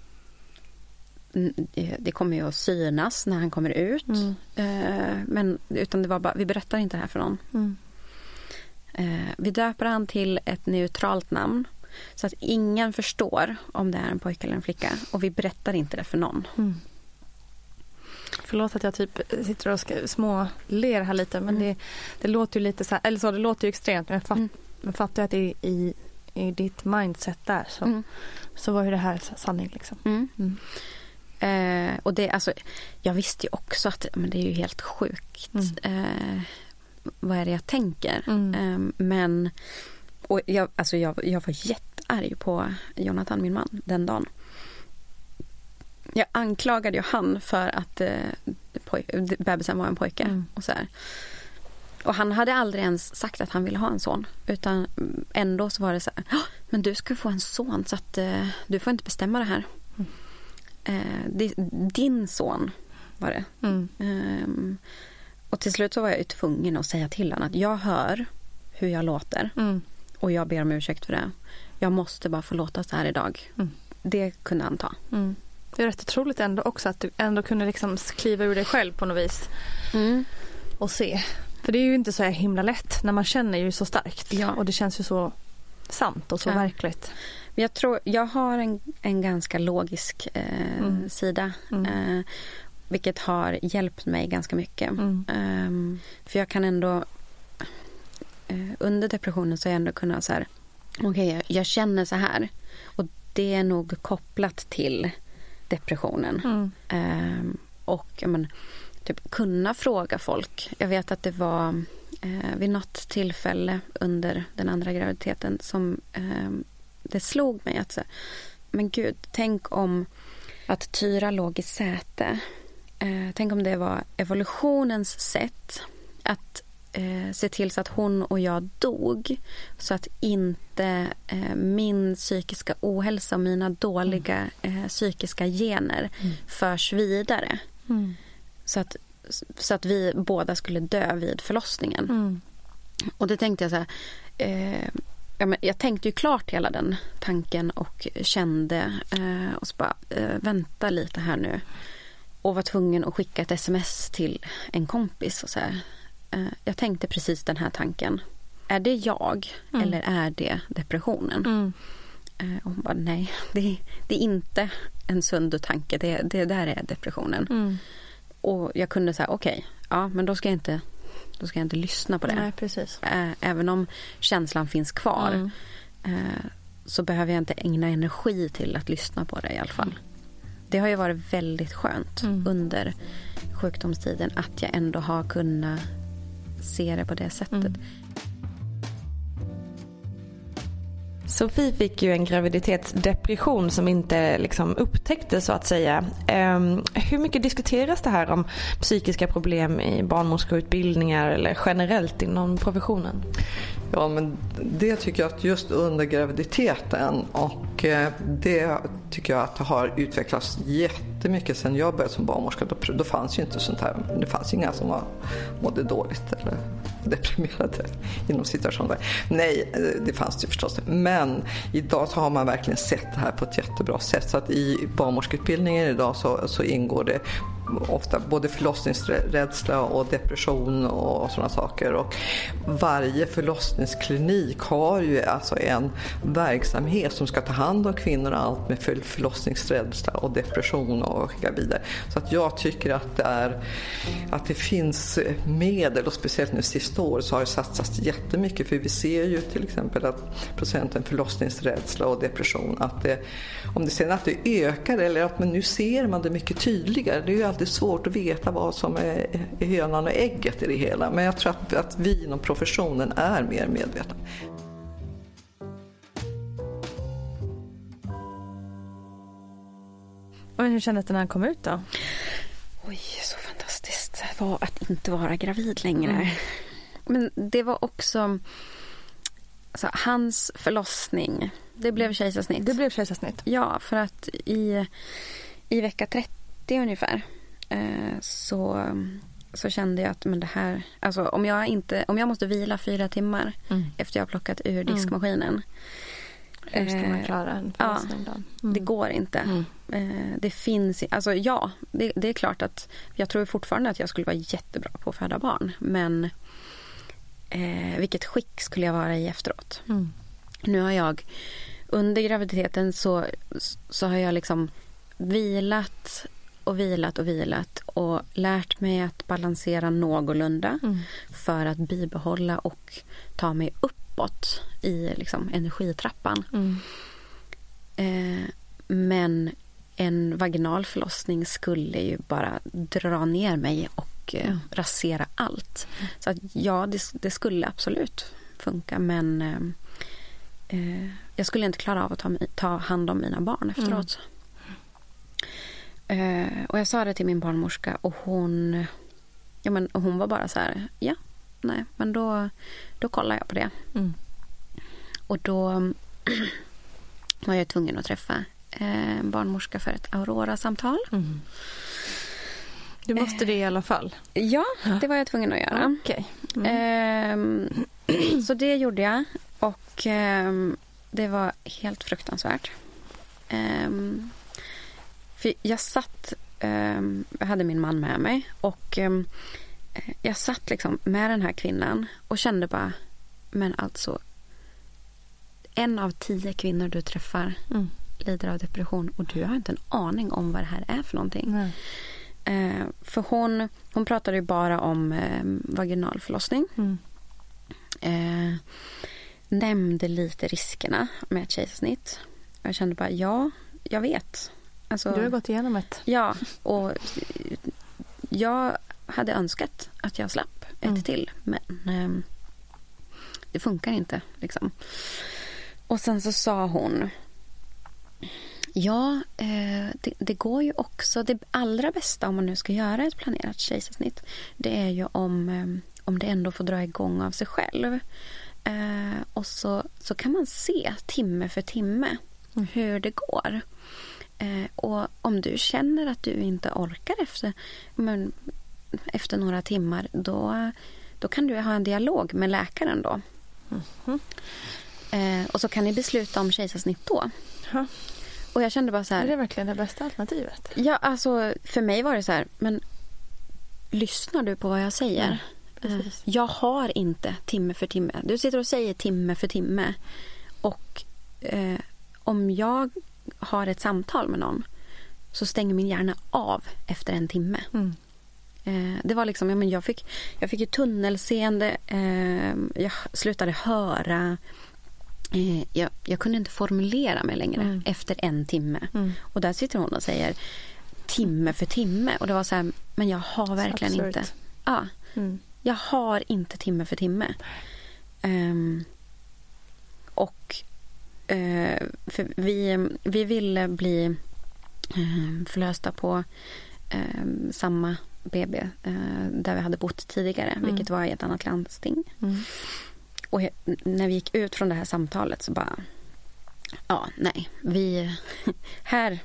det kommer ju att synas när han kommer ut. Mm. Eh, men, utan det var bara, vi berättar inte det här för någon. Mm. Eh, vi döper han till ett neutralt namn. Så att ingen förstår om det är en pojke eller en flicka. Och vi berättar inte det för någon. Mm. Förlåt att jag typ sitter och småler här lite men mm. det, det låter ju lite så här, eller så det låter ju extremt men jag, fatt, mm. jag fattar att det är i, i ditt mindset där så, mm. så var ju det här sanning liksom. Mm. Mm. Eh, och det, alltså, jag visste ju också att men det är ju helt sjukt. Mm. Eh, vad är det jag tänker? Eh, men och jag, alltså jag, jag var jättearg på Jonathan, min man, den dagen. Jag anklagade ju han för att eh, bebisen var en pojke. Mm. Och, så här. och han hade aldrig ens sagt att han ville ha en son. Utan ändå så var det så här, men du ska få en son så att eh, du får inte bestämma det här. Mm. Eh, din son var det. Mm. Um, och till slut så var jag ju tvungen att säga till honom att jag hör hur jag låter. Mm. Och jag ber om ursäkt för det. Jag måste bara få låta så här idag. Mm. Det kunde han ta. Mm. Det är rätt otroligt ändå också att du ändå kunde liksom kliva ur dig själv på något vis. Mm. Och se. För det är ju inte så himla lätt när man känner ju så starkt. Ja. Och det känns ju så sant och så ja. verkligt. Jag tror, jag har en, en ganska logisk eh, mm. sida. Mm. Eh, vilket har hjälpt mig ganska mycket. Mm. Ehm, för jag kan ändå... eh, under depressionen så har jag ändå kunnat så här... Okej, jag, jag känner så här. Och det är nog kopplat till depressionen. Ehm, och men, typ, kunna fråga folk. Jag vet att det var eh, vid något tillfälle under den andra graviditeten som eh, det slog mig att så, men gud, tänk om att Tyra låg i säte. Eh, tänk om det var evolutionens sätt att eh, se till så att hon och jag dog så att inte eh, min psykiska ohälsa och mina dåliga eh, psykiska gener förs vidare. Mm. Så att, så att vi båda skulle dö vid förlossningen. Mm. Och det tänkte jag så här. Eh, ja, men jag tänkte ju klart hela den tanken och kände eh, och så bara eh, vänta lite här nu. Och var tvungen att skicka ett sms till en kompis och så här. Eh, jag tänkte precis den här tanken. Är det jag Mm. eller är det depressionen? Mm. Eh, och hon bara nej, det, det är inte en sund tanke. Det, det där är depressionen. Och jag kunde säga okej, ja men då ska jag inte då ska jag inte lyssna på det. Nej, precis. Eh, Även om känslan finns kvar Mm. eh, så behöver jag inte ägna energi till att lyssna på det i alla fall. Det har ju varit väldigt skönt Mm. under sjukdomstiden att jag ändå har kunnat se det på det sättet. Mm. Sofie fick ju en graviditetsdepression som inte liksom upptäcktes så att säga. Ehm, hur mycket diskuteras det här om psykiska problem i barnmorskeutbildningar eller generellt inom professionen? Ja, men det tycker jag att just under graviditeten och eh, det tycker jag att det har utvecklats jättemycket sen jag började som barnmorska. Då, då fanns ju inte sånt här. Det fanns inga som var, mådde dåligt eller deprimerade inom situationen. Nej, eh, det fanns det förstås. Men idag så har man verkligen sett det här på ett jättebra sätt. Så att i barnmorskeutbildningen idag så, så ingår det ofta både förlossningsrädsla och depression och sådana saker. Och varje förlossningsklinik har ju alltså en verksamhet som ska ta hand om kvinnor och allt med förlossningsrädsla och depression och skicka vidare. Så att jag tycker att det, är, att det finns medel och speciellt nu sista året så har det satsats jättemycket för vi ser ju till exempel att procenten förlossningsrädsla och depression att det, om det sen att det ökar eller att men nu ser man det mycket tydligare. Det är ju alltid svårt att veta vad som är, är hönan och ägget i det hela. Men jag tror att, att vi inom professionen är mer medvetna. Och hur kändes det när han kom ut då? Oj, så fantastiskt det var att inte vara gravid längre. Mm. Men det var också alltså, hans förlossning. Det blev kejsarsnitt. Det blev kejsarsnitt. Ja, för att i, i vecka 30 ungefär eh, så, så kände jag att men det här, alltså, om, jag inte, om jag måste vila fyra timmar Mm. efter jag har plockat ur diskmaskinen. Hur ska man eh, klara en ja, då? Det går inte. Mm. Eh, det finns, alltså ja, det, det är klart att jag tror fortfarande att jag skulle vara jättebra på att föda barn. Men eh, vilket skick skulle jag vara i efteråt? Mm. Nu har jag under graviditeten så, så har jag liksom vilat och vilat och vilat och lärt mig att balansera någorlunda Mm. för att bibehålla och ta mig uppåt i liksom, energitrappan. Mm. Eh, men en vaginal förlossning skulle ju bara dra ner mig och eh, rasera allt. Så att ja, det, det skulle absolut funka men eh, eh, jag skulle inte klara av att ta, ta hand om mina barn efteråt. Eh, och jag sa det till min barnmorska och hon, ja, men, och hon var bara så här, ja, nej, men då, då kollar jag på det. Mm. Och då var jag tvungen att träffa eh, en barnmorska för ett Aurora-samtal. Mm. Du måste det i alla fall? Ja, det var jag tvungen att göra. Okej. Ehm, så det gjorde jag. Och ehm, det var helt fruktansvärt. Ehm, för jag satt, ehm, jag hade min man med mig och ehm, eh, jag satt liksom med den här kvinnan och kände bara, men alltså en av tio kvinnor du träffar Mm. lider av depression och du har inte en aning om vad det här är för någonting. Nej. Eh, för hon, hon pratade ju bara om eh, vaginalförlossning. Mm. Eh, nämnde lite riskerna med ett kejsarsnitt. Jag kände bara, ja, jag vet. Alltså, Du har gått igenom ett. Ja, och jag hade önskat att jag slapp ett Mm. till. Men ehm, det funkar inte. Liksom. Och sen så sa hon Ja, eh, det, det går ju också. Det allra bästa om man nu ska göra ett planerat kejsarsnitt det är ju om, eh, om det ändå får dra igång av sig själv. Eh, och så, så kan man se timme för timme hur det går. Eh, och om du känner att du inte orkar efter, men, efter några timmar då, då kan du ha en dialog med läkaren då. Eh, och så kan ni besluta om kejsarsnitt då. Ja. Och jag kände bara så här. Är det verkligen det bästa alternativet? Ja, alltså för mig var det så här, men lyssnar du på vad jag säger? Mm, precis. Jag har inte timme för timme. Du sitter och säger timme för timme. Och eh, om jag har ett samtal med någon så stänger min hjärna av efter en timme. Mm. Eh, det var liksom, ja, men jag, fick, jag fick ju tunnelseende, eh, jag slutade höra. Eh, jag, jag kunde inte formulera mig längre Mm. efter en timme. Mm. Och där sitter hon och säger timme för timme. Och det var så här, men jag har verkligen inte. Ja, Mm. Jag har inte timme för timme. Ehm, och eh, för vi, vi ville bli eh, förlösta på eh, samma BB eh, där vi hade bott tidigare, Mm. vilket var i ett annat landsting. Mm. Och he- när vi gick ut från det här samtalet så bara, ja, nej, vi, här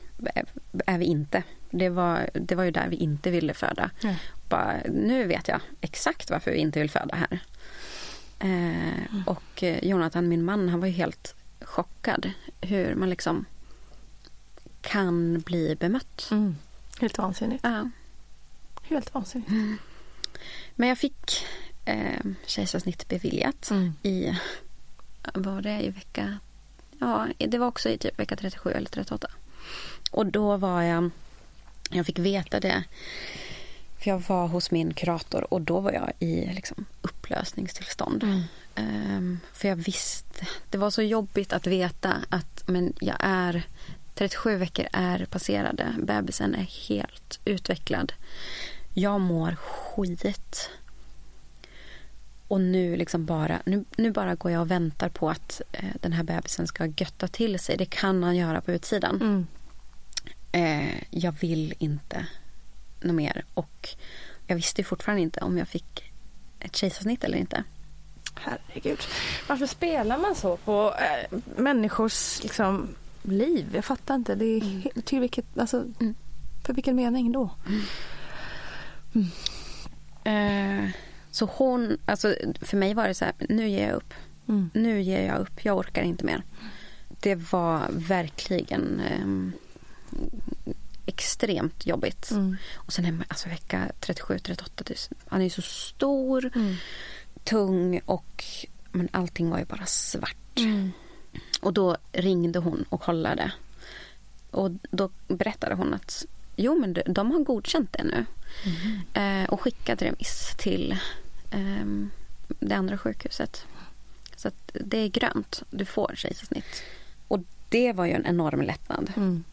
är- vi inte. Det var, det var ju där vi inte ville föda. Ja. Bara, nu vet jag exakt varför vi inte vill föda här. Eh, och eh, Jonathan, min man, han var ju helt chockad hur man liksom kan bli bemött. Mm. Helt vansinnigt. Ja. Helt vansinnigt. Men jag fick eh, kejsarsnitt beviljat Mm. i, var det, i vecka, ja det var också i typ vecka 37 eller 38. Och då var jag, jag fick veta det, för jag var hos min kurator och då var jag i liksom, upplösningstillstånd. Mm. Ehm, för jag visste, det var så jobbigt att veta att men jag är 37 veckor är passerade. Bebisen är helt utvecklad. Jag mår skit. Och nu liksom bara, nu, nu bara går jag och väntar på att eh, den här bebisen ska götta till sig. Det kan han göra på utsidan. Mm. Eh, jag vill inte något mer. Och jag visste fortfarande inte om jag fick ett kejsarsnitt eller inte. Herregud. Varför spelar man så på äh, människors liksom, liv? Jag fattar inte. Det är, he- till vilket, alltså, Mm. För vilken mening då? Eh, så hon, alltså för mig var det så här, nu ger jag upp. Mm. Nu ger jag upp, jag orkar inte mer. Det var verkligen ehm, extremt jobbigt. Mm. Och sen är man, alltså vecka 37-38, det- han är så stor, Mm. tung och men allting var ju bara svart. Mm. Och då ringde hon och kollade. Och då berättade hon att jo men de- har godkänt det nu. Eh, och skickat remiss till ehm, det andra sjukhuset. Så att det är grönt. Du får kejsarsnitt. Och det var ju en enorm lättnad. Mm.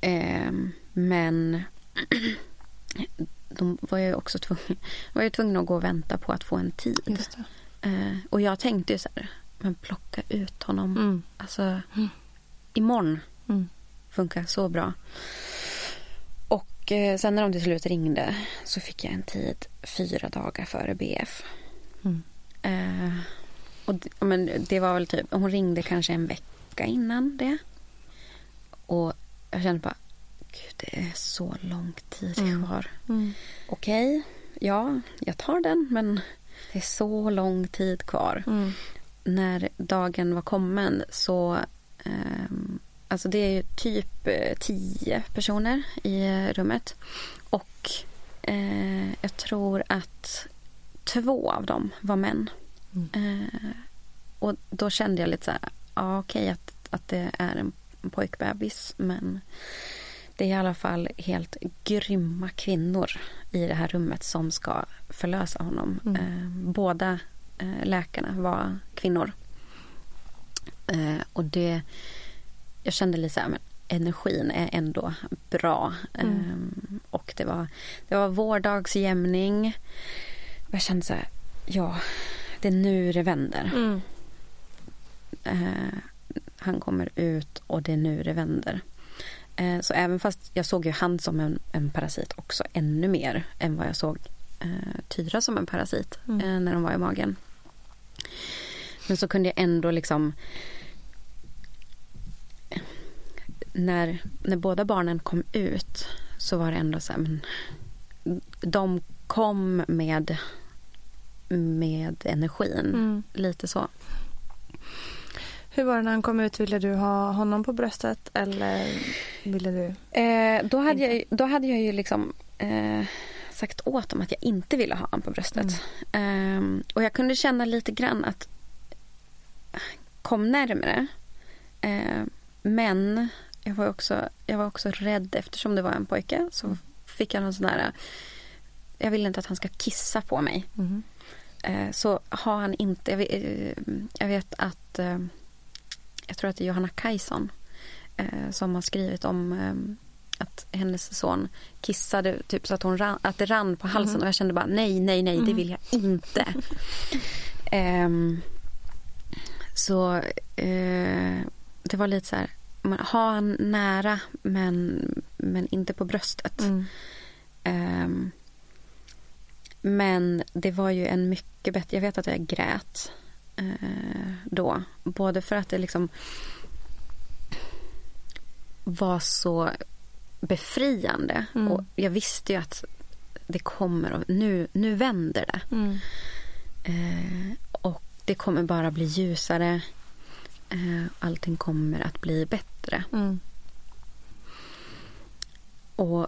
Ehm, men de var ju också tvungna, var ju tvungna att gå och vänta på att få en tid. Eh, och jag tänkte ju så här, men plocka ut honom. Mm. Alltså, imorgon Mm. funkar så bra. Och eh, sen när de till slut ringde så fick jag en tid fyra dagar före BF. Mm. Eh, och det, men det var väl typ, hon ringde kanske en vecka innan det. Och jag kände bara, gud det är så lång tid Mm. kvar. Mm. Okej, ja, jag tar den men det är så lång tid kvar. Mm. När dagen var kommen så ehm, Alltså det är ju typ eh, tio personer i eh, rummet. Och eh, jag tror att två av dem var män. Eh, och då kände jag lite så här, ja okej att, att det är en pojkbebis men det är i alla fall helt grymma kvinnor i det här rummet som ska förlösa honom. Mm. Eh, båda eh, läkarna var kvinnor. Eh, och det... Jag kände lite så här, men energin är ändå bra. Mm. Eh, och det var, det var vårdagsjämning. Jag kände så här, ja, det är nu det vänder. Mm. Han kommer ut och det är nu det vänder. Eh, så även fast jag såg ju han som en, en parasit också ännu mer än vad jag såg eh, Tyra som en parasit Mm. eh, när de var i magen. Men så kunde jag ändå liksom när, när båda barnen kom ut så var det ändå så här, men de kom med med energin. Mm. Lite så. Hur var det när han kom ut? Ville du ha honom på bröstet eller ville du? Eh, då, hade jag, då hade jag ju liksom eh, sagt åt dem att jag inte ville ha honom på bröstet. Ehm, och jag kunde känna lite grann att kom närmare. Eh, men jag var, också, jag var också rädd eftersom det var en pojke så fick jag någon sån där jag vill inte att han ska kissa på mig. Mm. Eh, så har han inte... Jag eh, jag vet att... Jag tror att det är Johanna Kajson eh, som har skrivit om eh, att hennes son kissade typ så att, hon rann, att det rann på halsen Mhm. och jag kände bara nej, nej, nej, det Mhm. vill jag inte. Ehm, så eh, det var lite så här, man, ha han nära men, men inte på bröstet. Mm. Ehm, men det var ju en mycket bättre... Jag vet att jag grät eh, då. Både för att det liksom var så befriande. Mm. Och jag visste ju att det kommer och nu, nu vänder det. Mm. Eh, och det kommer bara bli ljusare. Eh, allting kommer att bli bättre. Mm. Och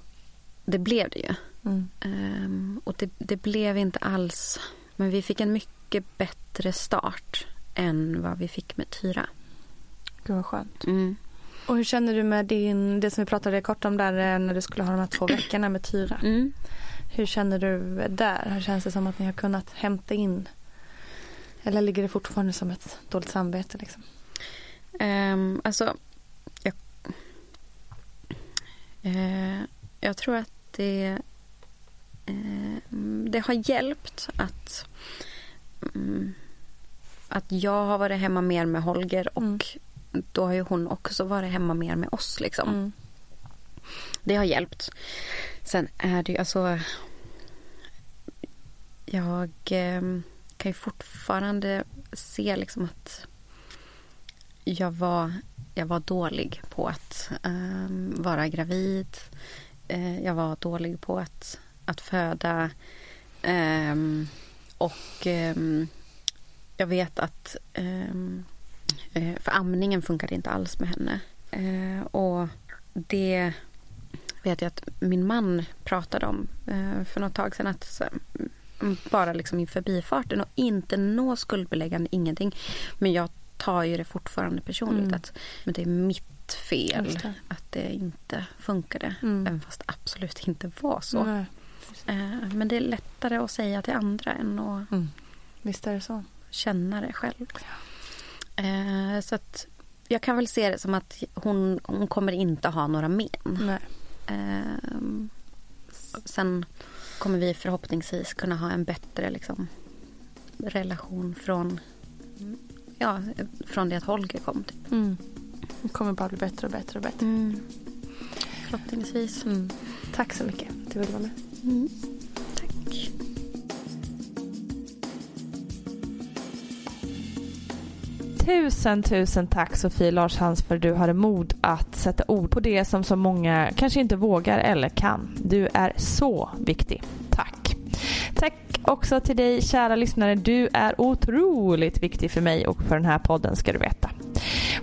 det blev det ju. Mm. Ehm, och det, det blev inte alls... Men vi fick en mycket bättre start än vad vi fick med Tyra. Gud vad skönt. Mm. Och hur känner du med din, det som vi pratade kort om där eh, när du skulle ha de här två veckorna med Tyra? Mm. Hur känner du där? Hur känns det som att ni har kunnat hämta in? Eller ligger det fortfarande som ett dåligt samvete liksom? Ehm, alltså, jag, eh, jag tror att det, det har hjälpt att, mm, att jag har varit hemma mer med Holger och Mm. då har ju hon också varit hemma mer med oss. Liksom. Mm. Det har hjälpt. Sen är det ju alltså... Jag eh, kan ju fortfarande se liksom att jag var, jag var dålig på att eh, vara gravid. Eh, jag var dålig på att, att föda. Ehm, och ehm, jag vet att... eh, för amningen funkade inte alls med henne. Eh, och det vet jag att min man pratade om eh, för något tag sedan. Att, så, mm, bara liksom i förbifarten och inte nå skuldbeläggande, ingenting. Men jag tar ju det fortfarande personligt. Mm. Att men det är mitt fel det. att det inte funkade. Mm. Även fast det absolut inte var så. Nej. Eh, men det är lättare att säga till andra än att Mm. Visst är det så. känna det själv. Eh, så att jag kan väl se det som att hon, hon kommer inte ha några men. Eh, sen kommer vi förhoppningsvis kunna ha en bättre liksom, relation från, ja, från det att Holger kom. Typ. Mm. Det kommer bara bli bättre och bättre och bättre. Mm. Förhoppningsvis. Mm. Tack så mycket du ville vara med. Mm. Tack. Tusen, tusen tack Sofie Larshans för att du hade mod att sätta ord på det som så många kanske inte vågar eller kan. Du är så viktig. Tack. Tack också till dig kära lyssnare. Du är otroligt viktig för mig och för den här podden ska du veta.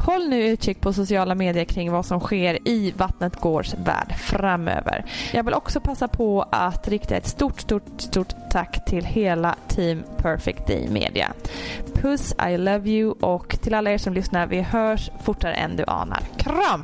Håll nu utkik på sociala medier kring vad som sker i Vattnet Gårds värld framöver. Jag vill också passa på att rikta ett stort, stort, stort tack till hela Team Perfect Day Media. Puss, I love you och till alla er som lyssnar, vi hörs fortare än du anar. Kram!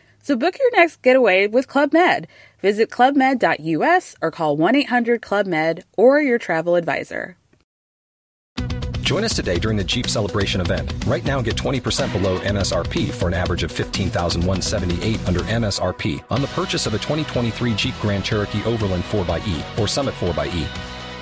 So book your next getaway with Club Med. Visit clubmed.us or call 1 800 Club Med or your travel advisor. Join us today during the Jeep Celebration event. Right now, get 20% below MSRP for an average of 15178 under MSRP on the purchase of a 2023 Jeep Grand Cherokee Overland 4xE or Summit 4xE.